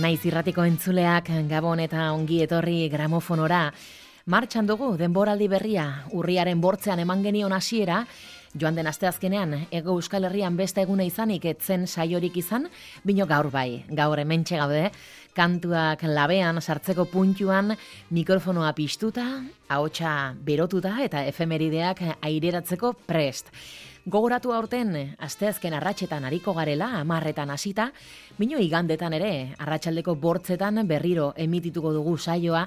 Naiz irratiko entzuleak, Gabon eta ongi etorri gramofonora. Martxan dugu, denboraldi berria, urriaren bortzean eman genion hasiera, joan den asteazkenean, ego euskal herrian beste egune izanik etzen saiorik izan, bino gaur bai, gaur hementxe gaude, kantuak labean sartzeko puntuan mikrofonoa piztuta, ahotsa berotuta eta efemerideak aireratzeko prest. Gogoratu aurten, asteazken arratsetan ariko garela, amarretan hasita, bino igandetan ere, arratsaldeko bortzetan berriro emitituko dugu saioa,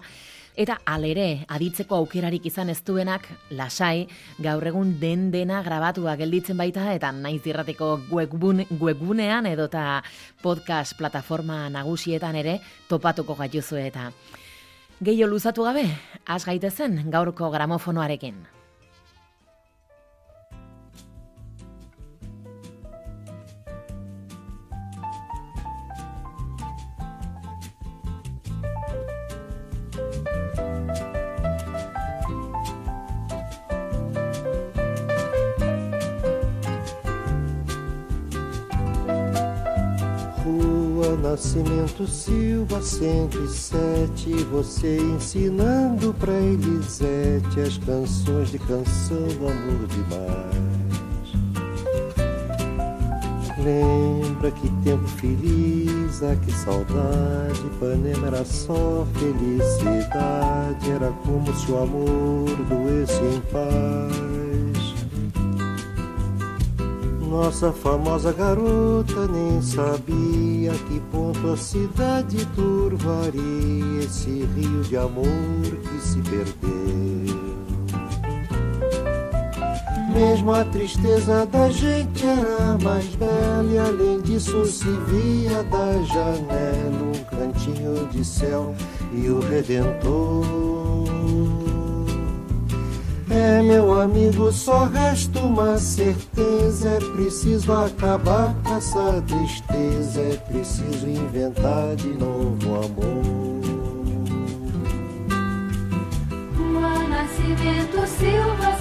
eta alere, aditzeko aukerarik izan ez duenak, lasai, gaur egun den dena grabatua gelditzen baita, eta naiz irrateko webgun, webgunean edota podcast plataforma nagusietan ere topatuko gaituzu eta. Gehiago luzatu gabe, az gaitezen gaurko gramofonoarekin. Nascimento Silva 107 Você ensinando pra Elisete As canções de canção do amor demais Lembra que tempo feliz, ah que saudade Ipanema era só felicidade Era como se o amor doesse em paz nossa famosa garota nem sabia que ponto a cidade turvaria esse rio de amor que se perdeu. Mesmo a tristeza da gente era mais bela e além disso se via da janela um cantinho de céu e o Redentor. É, meu amigo, só resta uma certeza: é preciso acabar com essa tristeza, é preciso inventar de novo amor. Nascimento Silva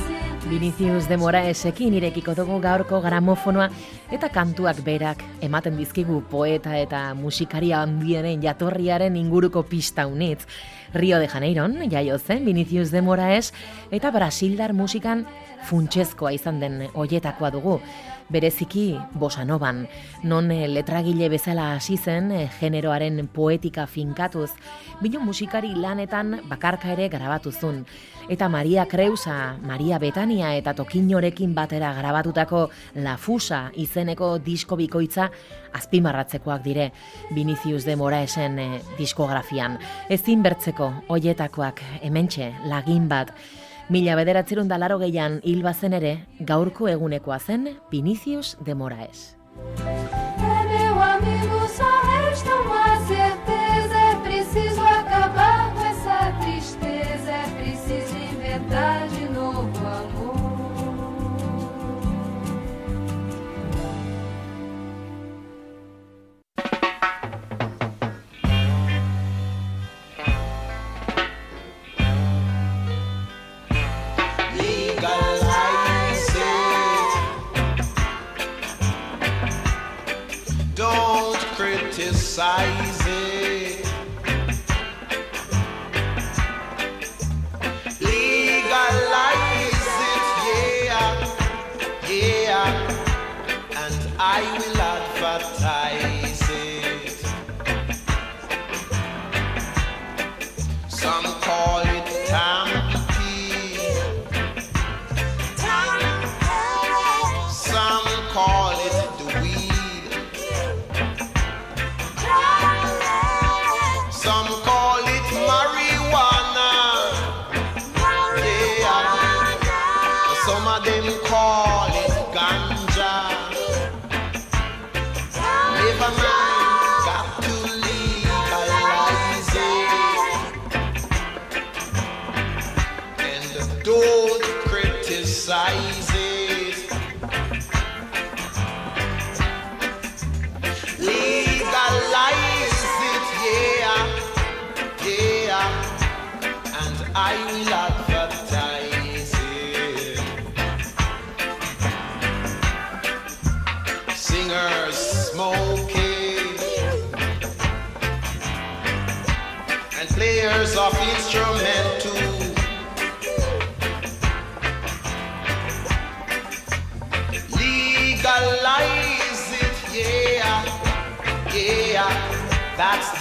Vinicius de Moraesekin irekiko dugu gaurko gramofonoa eta kantuak berak ematen dizkigu poeta eta musikaria handienen jatorriaren inguruko pista unitz. Rio de Janeiron, jaio zen Vinicius de Moraes eta Brasildar musikan funtsezkoa izan den hoietakoa dugu. Bereziki bosanoban, non eh, letragile bezala hasi zen eh, generoaren poetika finkatuz, bino musikari lanetan bakarka ere grabatuzun. Eta Maria Kreusa, Maria Betania eta Tokinorekin batera grabatutako La Fusa izeneko disko bikoitza azpimarratzekoak dire Vinicius de Moraesen eh, diskografian. Ezin bertzeko hoietakoak hementxe lagin bat, Mila bederatzerun dalaro gehian hil bazen ere, gaurko egunekoa zen Vinicius de Moraes.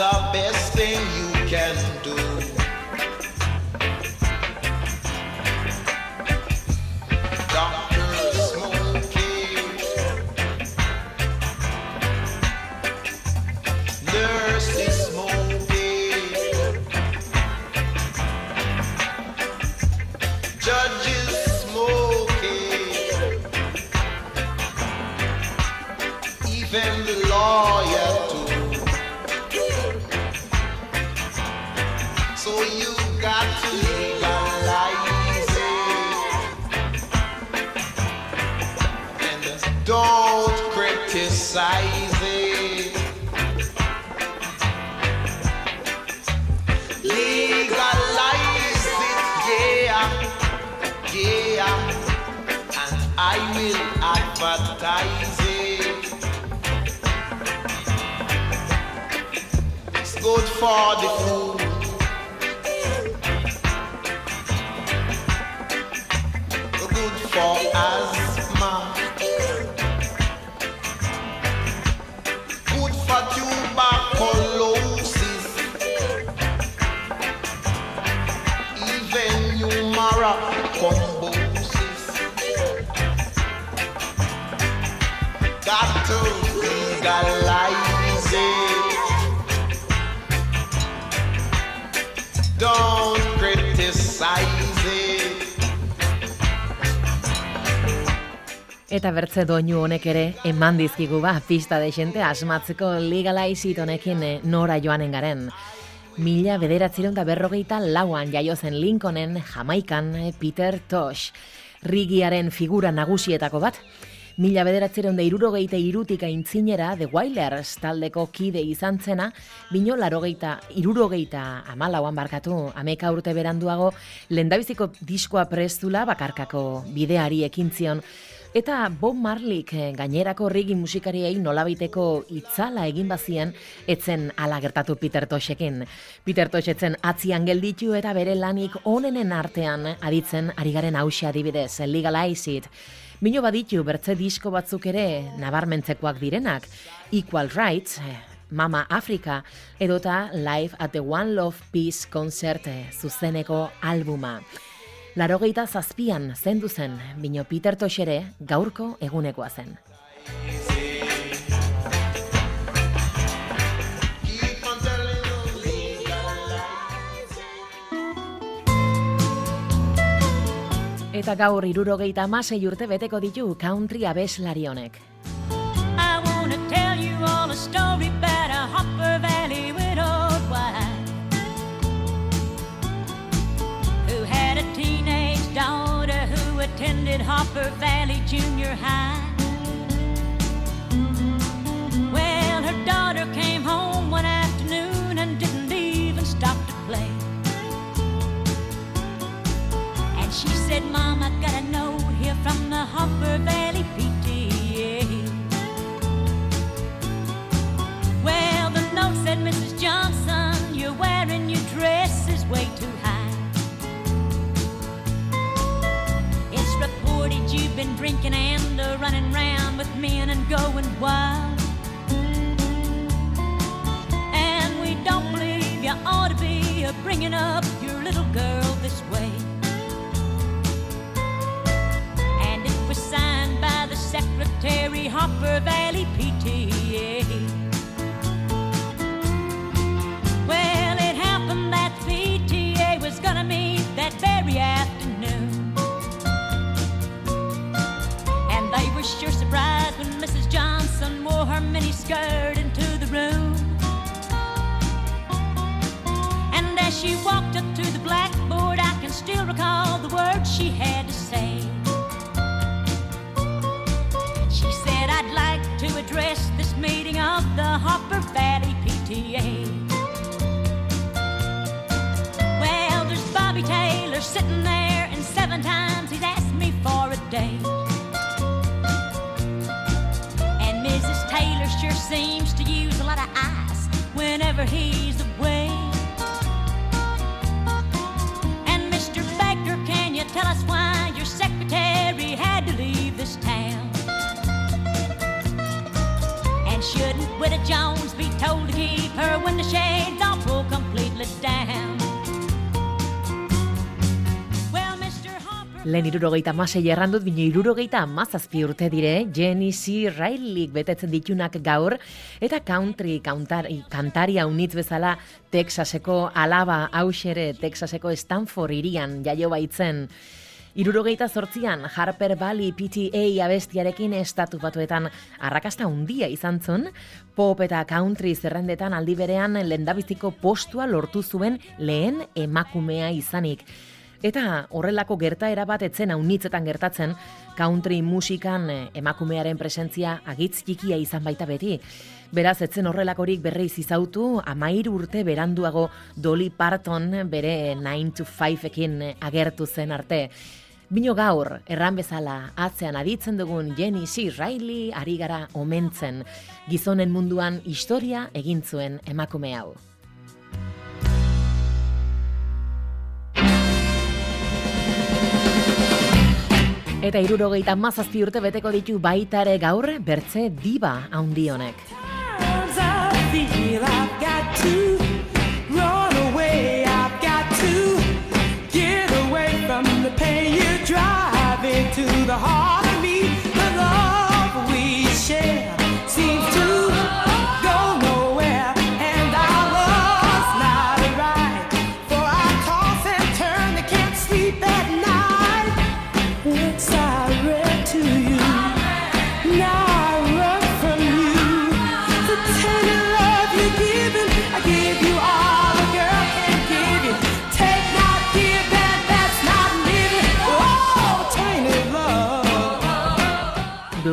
The best thing you can do. Good for the food. Good for Eta bertze doinu honek ere eman dizkigu ba pista de xente asmatzeko legalizit honekin eh, nora joanen garen. Mila bederatzireun da berrogeita lauan jaio zen Lincolnen, Jamaikan, eh, Peter Tosh. Rigiaren figura nagusietako bat. Mila bederatzireun da irurogeita irutik aintzinera The Wailers taldeko kide izan zena, bino larogeita, irurogeita amalauan barkatu, ameka urte beranduago, lendabiziko diskoa prestula bakarkako bideari ekin zion, Eta Bob Marleyk eh, gainerako rigi musikariei nolabiteko itzala egin bazien, etzen ala gertatu Peter Toshekin. Peter Tosh etzen atzian gelditu eta bere lanik onenen artean aditzen ari garen hausia adibidez, Legalize It. Bino baditu bertze disko batzuk ere nabarmentzekoak direnak, Equal Rights, eh, Mama Africa, edota Live at the One Love Peace Concert eh, zuzeneko albuma. Larogeita zazpian zendu zen, bino Peter Toshere gaurko egunekoa zen. Eta gaur irurogeita amasei urte beteko ditu country abeslari honek. Hopper Valley Junior High. Said, I got a note here from the Hopper Valley PTA. Well, the note said, Mrs. Johnson, you're wearing your dress is way too high. It's reported you've been drinking and uh, running round with men and going wild. And we don't believe you ought to be uh, bringing up your little girl this way. Hopper Valley PTA. Well, it happened that PTA was gonna meet that very afternoon. And they were sure surprised when Mrs. Johnson wore her mini skirt into the room. And as she walked up to the blackboard, I can still recall the words she had to say. address this meeting of the Hopper Valley PTA. Well, there's Bobby Taylor sitting there, and seven times he's asked me for a date. And Mrs. Taylor sure seems to use a lot of ice whenever he's away. And Mr. Baker, can you tell us Gerda Jones be told to keep her when the shades are pulled completely down. Lehen irurogeita masei errandut, bine irurogeita amazazpi urte dire, Jenny C. Riley betetzen ditunak gaur, eta country kantari, kantaria unitz bezala Texaseko alaba hausere, Texaseko Stanford irian jaio baitzen. Irurogeita zortzian, Harper Valley PTA abestiarekin estatu batuetan arrakasta handia izan zuen, pop eta country zerrendetan aldi berean lendabiziko postua lortu zuen lehen emakumea izanik. Eta horrelako gertaera bat etzen haunitzetan gertatzen, country musikan eh, emakumearen presentzia agitz izan baita beti. Beraz, etzen horrelakorik berreiz izautu, amair urte beranduago Dolly Parton bere 9 to 5 ekin agertu zen arte. Bino gaur, erran bezala, atzean aditzen dugun Jenny C. Riley ari gara omentzen, gizonen munduan historia egin zuen emakume hau. Eta irurogeita mazazpi urte beteko ditu baita ere gaur bertze diba haundi honek. I feel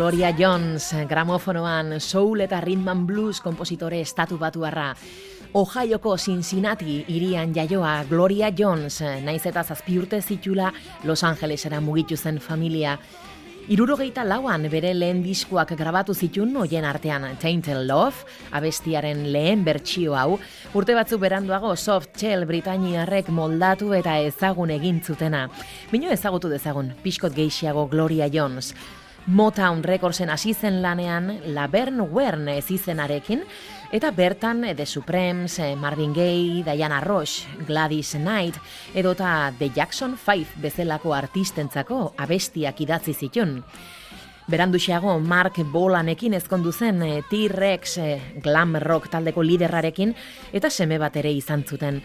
Gloria Jones, gramofonoan, soul eta rhythm and blues kompositore estatu batuarra. Ohioko Cincinnati irian jaioa Gloria Jones, naiz eta zazpi urte zitula Los Angelesera mugitu zen familia. Irurogeita lauan bere lehen diskoak grabatu zitun hoien artean Tainted Love, abestiaren lehen bertsio hau, urte batzuk beranduago Soft Shell Britainiarrek moldatu eta ezagun egin zutena. Bino ezagutu dezagun, pixkot geixiago Gloria Jones. Motown Recordsen hasi zen lanean Laverne Wern ez izenarekin, eta bertan The Supremes, eh, Marvin Gaye, Diana Ross, Gladys Knight, edota The Jackson 5 bezalako artistentzako abestiak idatzi zitun. Beranduxeago Mark Bolanekin ezkondu zen eh, T-Rex eh, glam rock taldeko liderrarekin eta seme bat ere izan zuten.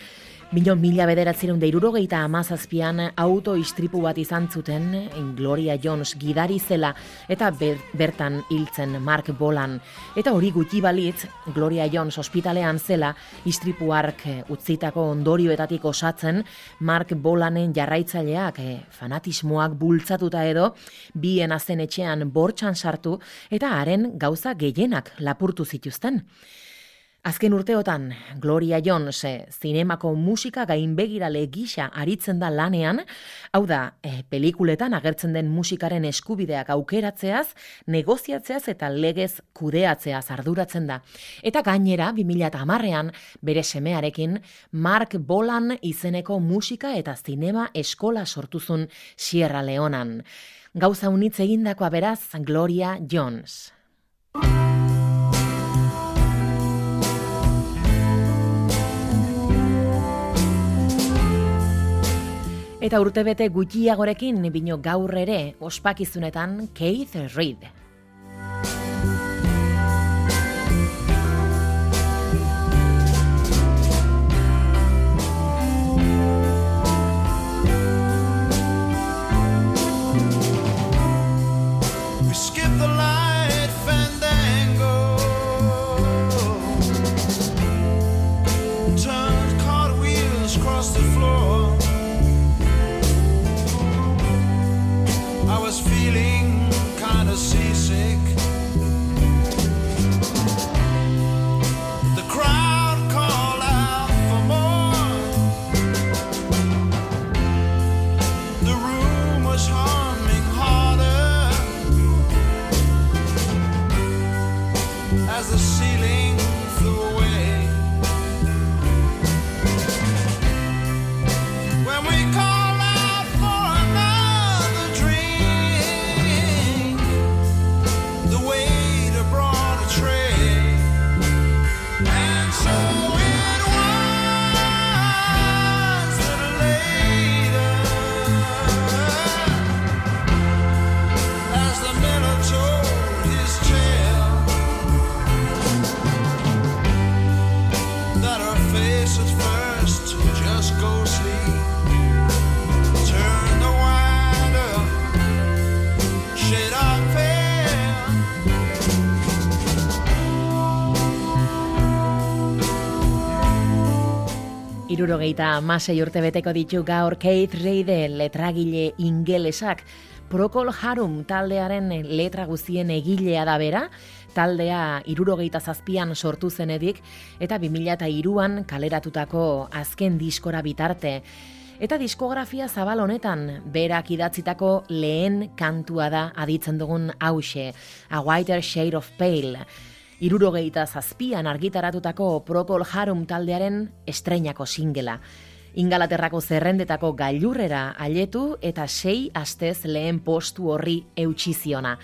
Milo mila bederatzireun da amazazpian auto istripu bat izan zuten Gloria Jones gidari zela eta ber- bertan hiltzen Mark Bolan. Eta hori gutxi balitz, Gloria Jones ospitalean zela istripu hark eh, utzitako ondorioetatik osatzen Mark Bolanen jarraitzaileak eh, fanatismoak bultzatuta edo bien azen etxean bortxan sartu eta haren gauza gehienak lapurtu zituzten. Azken urteotan, Gloria Jones eh, zinemako musika gainbegirale gisa aritzen da lanean, hau da, eh, pelikuletan agertzen den musikaren eskubideak aukeratzeaz, negoziatzeaz eta legez kudeatzeaz arduratzen da. Eta gainera, 2008an, bere semearekin, Mark Bolan izeneko musika eta zinema eskola sortuzun Sierra Leonan. Gauza unitz egindakoa beraz, Gloria Jones. Eta urtebete gutxiagorekin bino gaur ere ospakizunetan Keith Reed. as the ceiling flew away. Irurogeita amasei urte beteko ditu gaur Keith Reide letragile ingelesak. Procol Harum taldearen letra guztien egilea da bera, taldea irurogeita zazpian sortu zenedik, eta 2002an kaleratutako azken diskora bitarte. Eta diskografia zabal honetan, berak idatzitako lehen kantua da aditzen dugun hause, A Whiter Shade of Pale. Irurogeita zazpian argitaratutako Procol Harum taldearen estreinako singela. Ingalaterrako zerrendetako gailurrera ailetu eta sei astez lehen postu horri eutxiziona.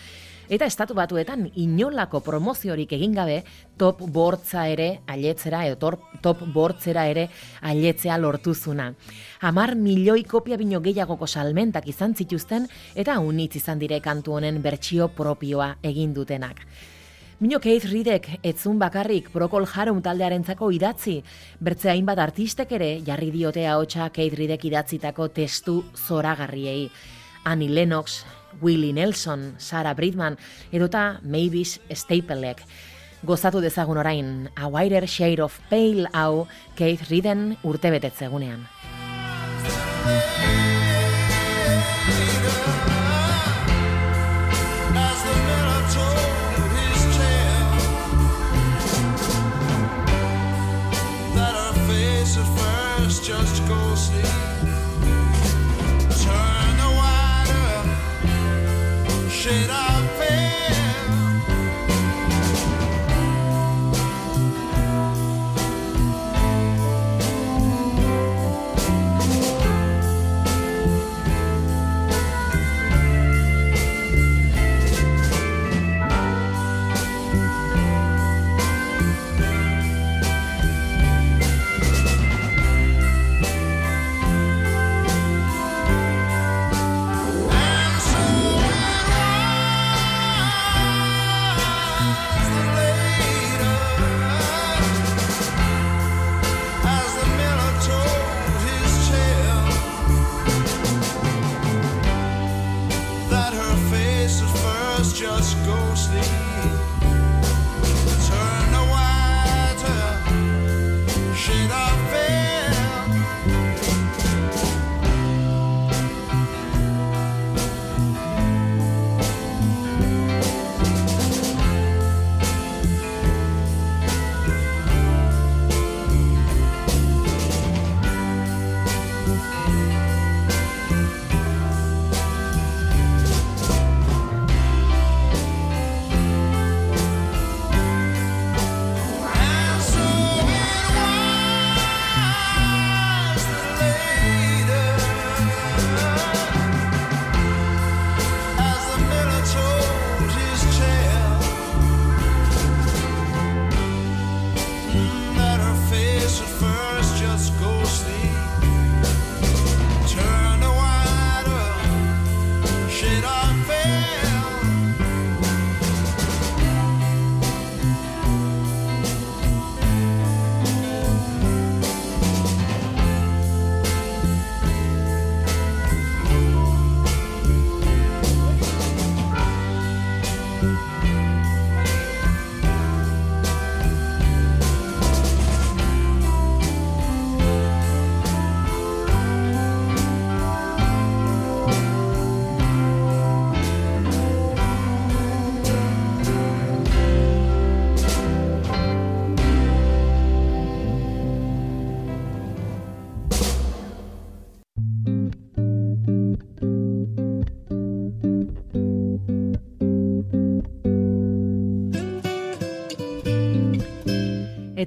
Eta estatu batuetan inolako promoziorik egin gabe top bortza ere ailetzera edo top bortzera ere ailetzea lortuzuna. Hamar milioi kopia bino gehiagoko salmentak izan zituzten eta unitz izan dire kantu honen bertsio propioa egin dutenak. Mino Keith Reedek etzun bakarrik Procol Harum taldearentzako idatzi, bertze hainbat artistek ere jarri diote ahotsa Keith Reedek idatzitako testu zoragarriei. Annie Lennox, Willie Nelson, Sarah Bridman edota Mavis Staplek. Gozatu dezagun orain, A Wider Shade of Pale hau Keith Reeden urtebetetzegunean. just go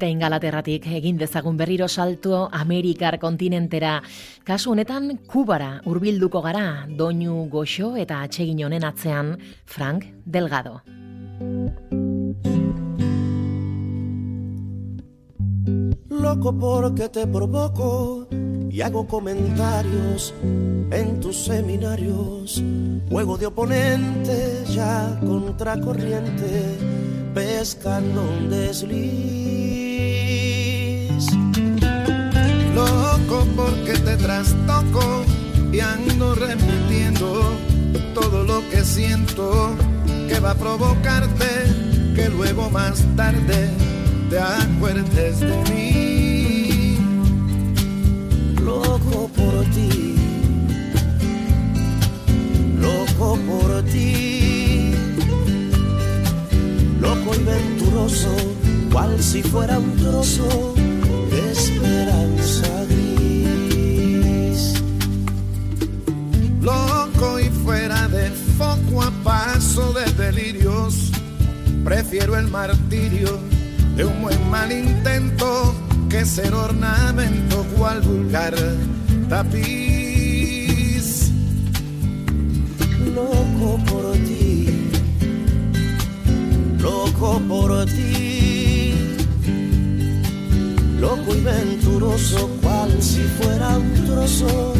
Eta ingalaterratik egin dezagun berriro salto Amerikar kontinentera. Kasu honetan, Kubara hurbilduko gara, doinu goxo eta atsegin honen atzean, Frank Delgado. Loco porque te provoco y hago comentarios en tus seminarios. Juego de oponente ya contracorriente, pescando un desliz. Loco porque te trastoco y ando repitiendo todo lo que siento que va a provocarte que luego más tarde te acuerdes de mí. Loco por ti, loco por ti, loco y venturoso, cual si fuera un trozo de paso de delirios, prefiero el martirio de un buen mal intento que ser ornamento cual vulgar tapiz. Loco por ti, loco por ti, loco y venturoso cual si fuera un trozo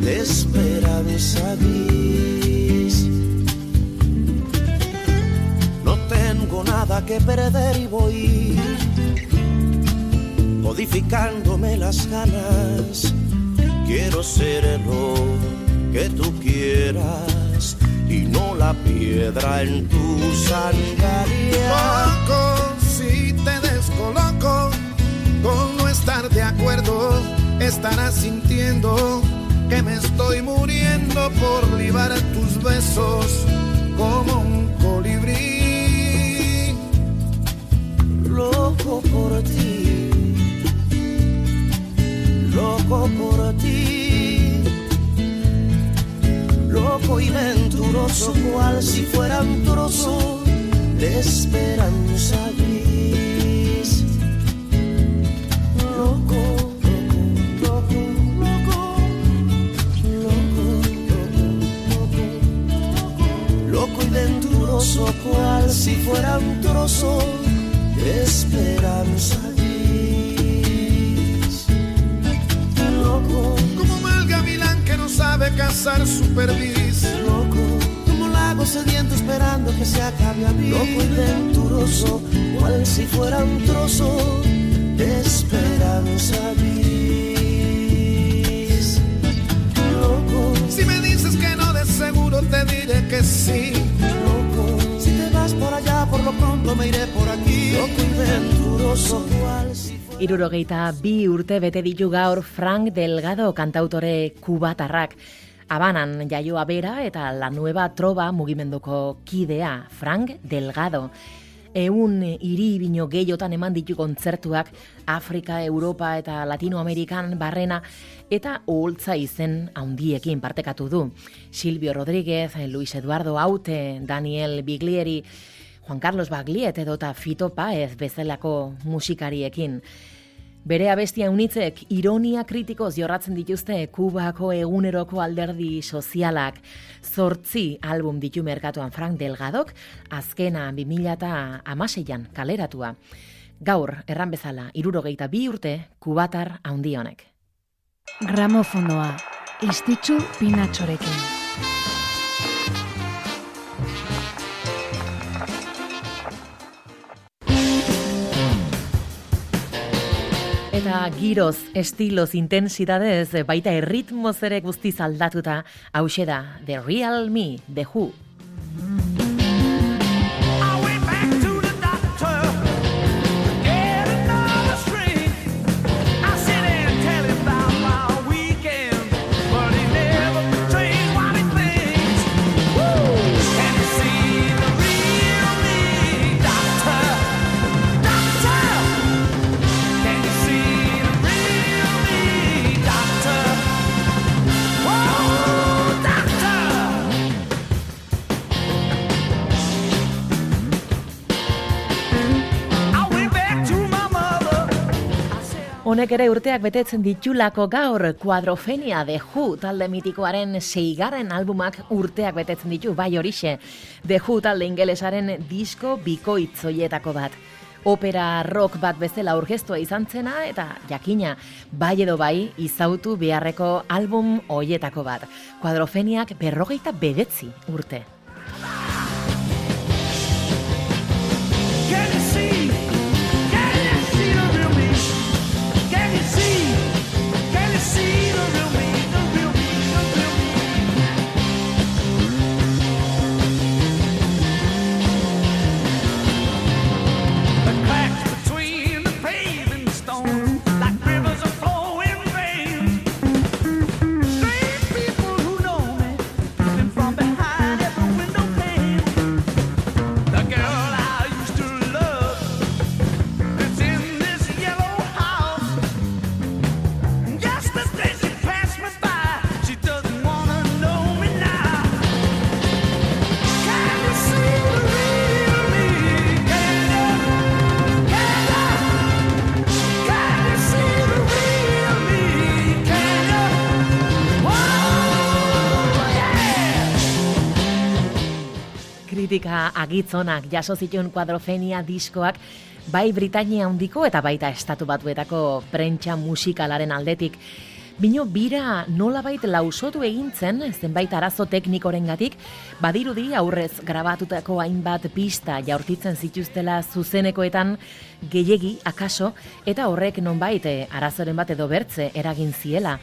de esperanza gris. Que perder y voy modificándome las ganas. Quiero ser lo que tú quieras y no la piedra en tu sangría. Loco, si te descoloco con no estar de acuerdo, estarás sintiendo que me estoy muriendo por libar tus besos como un colibrí. Loco por ti, loco por ti, loco y venturoso cual si fuera un trozo de esperanza gris. Loco, loco, loco, loco, loco, loco, loco y venturoso cual si fuera un trozo esperanza gris. Loco, Como mal gavilán que no sabe cazar su perdiz. loco, como lago sediento esperando que se acabe a mí. Loco y venturoso, cual si fuera un trozo de esperanza gris. Loco, Si me dices que no, de seguro te diré que sí. Allá, por lo pronto me iré por aquí. Loco y venturoso, cual si Irurogeita bi urte bete ditu gaur Frank Delgado kantautore kubatarrak. Habanan jaioa bera eta la nueva trova mugimenduko kidea, Frank Delgado. Eun hiri bino gehiotan eman ditu kontzertuak Afrika, Europa eta Latinoamerikan barrena eta oholtza izen haundiekin partekatu du. Silvio Rodríguez, Luis Eduardo Aute, Daniel Biglieri, Juan Carlos Bagliet edota Fito Paez bezalako musikariekin. Bere abestia unitzek ironia kritikoz jorratzen dituzte Kubako eguneroko alderdi sozialak. Zortzi album ditu merkatuan Frank Delgadok, azkena 2006an kaleratua. Gaur, erran bezala, irurogeita bi urte, kubatar haundionek. Gramofonoa, istitzu pinatxorekin. Eta giroz, estiloz, intensidadez, baita erritmoz ere guztiz aldatuta, hause da, The Real Me, The Who. Honek ere urteak betetzen ditulako gaur kuadrofenia de Who talde mitikoaren seigarren albumak urteak betetzen ditu, bai horixe. The Who talde ingelesaren disko bikoitzoietako bat. Opera rock bat bezala aurkeztua izan zena eta jakina, bai edo bai izautu beharreko album hoietako bat. Kuadrofeniak berrogeita bedetzi urte. Kritika agitzonak jaso zituen kuadrofenia diskoak bai Britainia handiko eta baita estatu batuetako prentsa musikalaren aldetik. Bino bira nolabait lausotu egintzen, zenbait arazo teknikorengatik, badirudi aurrez grabatutako hainbat pista jaurtitzen zituztela zuzenekoetan gehiegi akaso eta horrek nonbait arazoren bat edo bertze eragin ziela.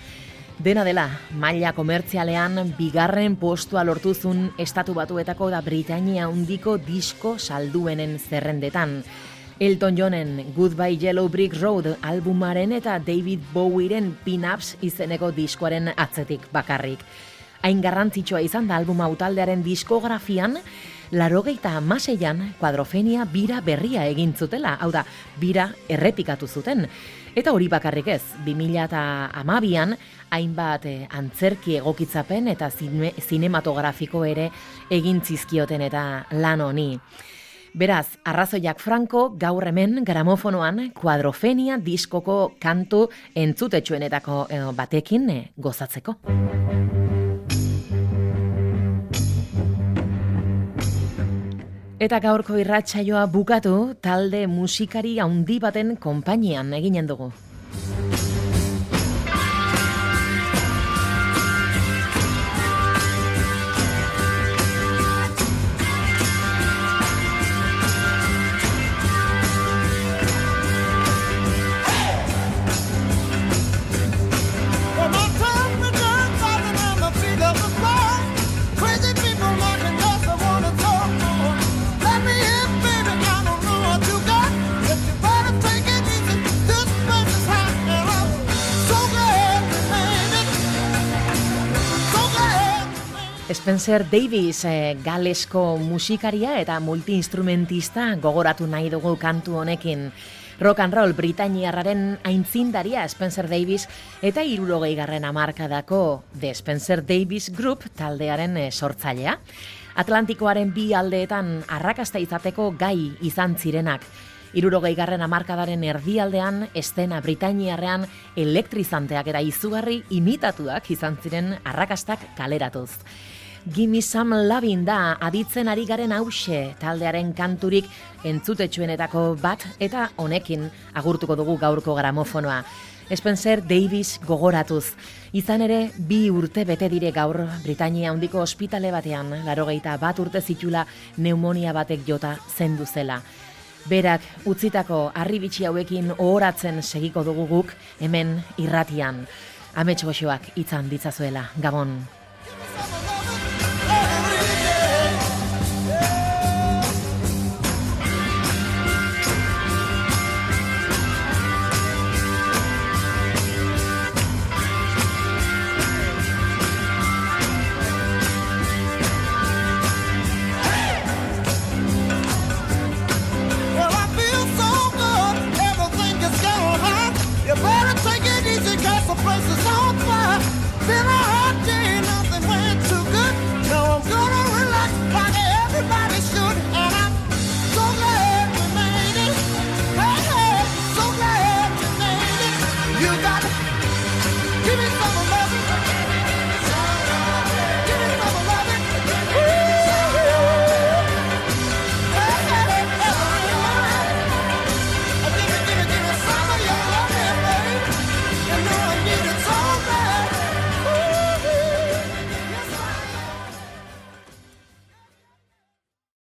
Dena dela, maila komertzialean bigarren postua lortuzun estatu batuetako da Britainia handiko disko salduenen zerrendetan. Elton Johnen Goodbye Yellow Brick Road albumaren eta David Bowieren Pin-Ups izeneko diskoaren atzetik bakarrik. Hain garrantzitsua izan da albuma utaldearen diskografian, larogeita amaseian kuadrofenia bira berria egin zutela, hau da, bira errepikatu zuten. Eta hori bakarrik ez, 2000 eta amabian, hainbat eh, antzerki egokitzapen eta zine, zinematografiko ere egin zizkioten eta lan honi. Beraz, arrazoiak franko gaur hemen gramofonoan kuadrofenia diskoko kantu entzutetxuenetako eh, batekin eh, gozatzeko. Eta gaurko irratsaioa bukatu talde musikari handi baten konpainian eginen dugu. Spencer Davis eh, galesko musikaria eta multiinstrumentista gogoratu nahi dugu kantu honekin. Rock and roll Britainiarraren aintzindaria Spencer Davis eta irurogei garren amarkadako The Spencer Davis Group taldearen eh, sortzailea. Atlantikoaren bi aldeetan arrakasta izateko gai izan zirenak. Irurogei garren amarkadaren erdialdean, estena Britainiarrean elektrizanteak eta izugarri imitatuak izan ziren arrakastak kaleratuz. Gimme Some Lovin' da aditzen ari garen hause taldearen kanturik entzutetxuenetako bat eta honekin agurtuko dugu gaurko gramofonoa. Spencer Davis gogoratuz. Izan ere, bi urte bete dire gaur Britainia handiko ospitale batean, larogeita bat urte zitula pneumonia batek jota zendu zela. Berak utzitako harribitxi hauekin ohoratzen segiko dugu guk hemen irratian. Amets goxoak itzan ditzazuela, Gabon.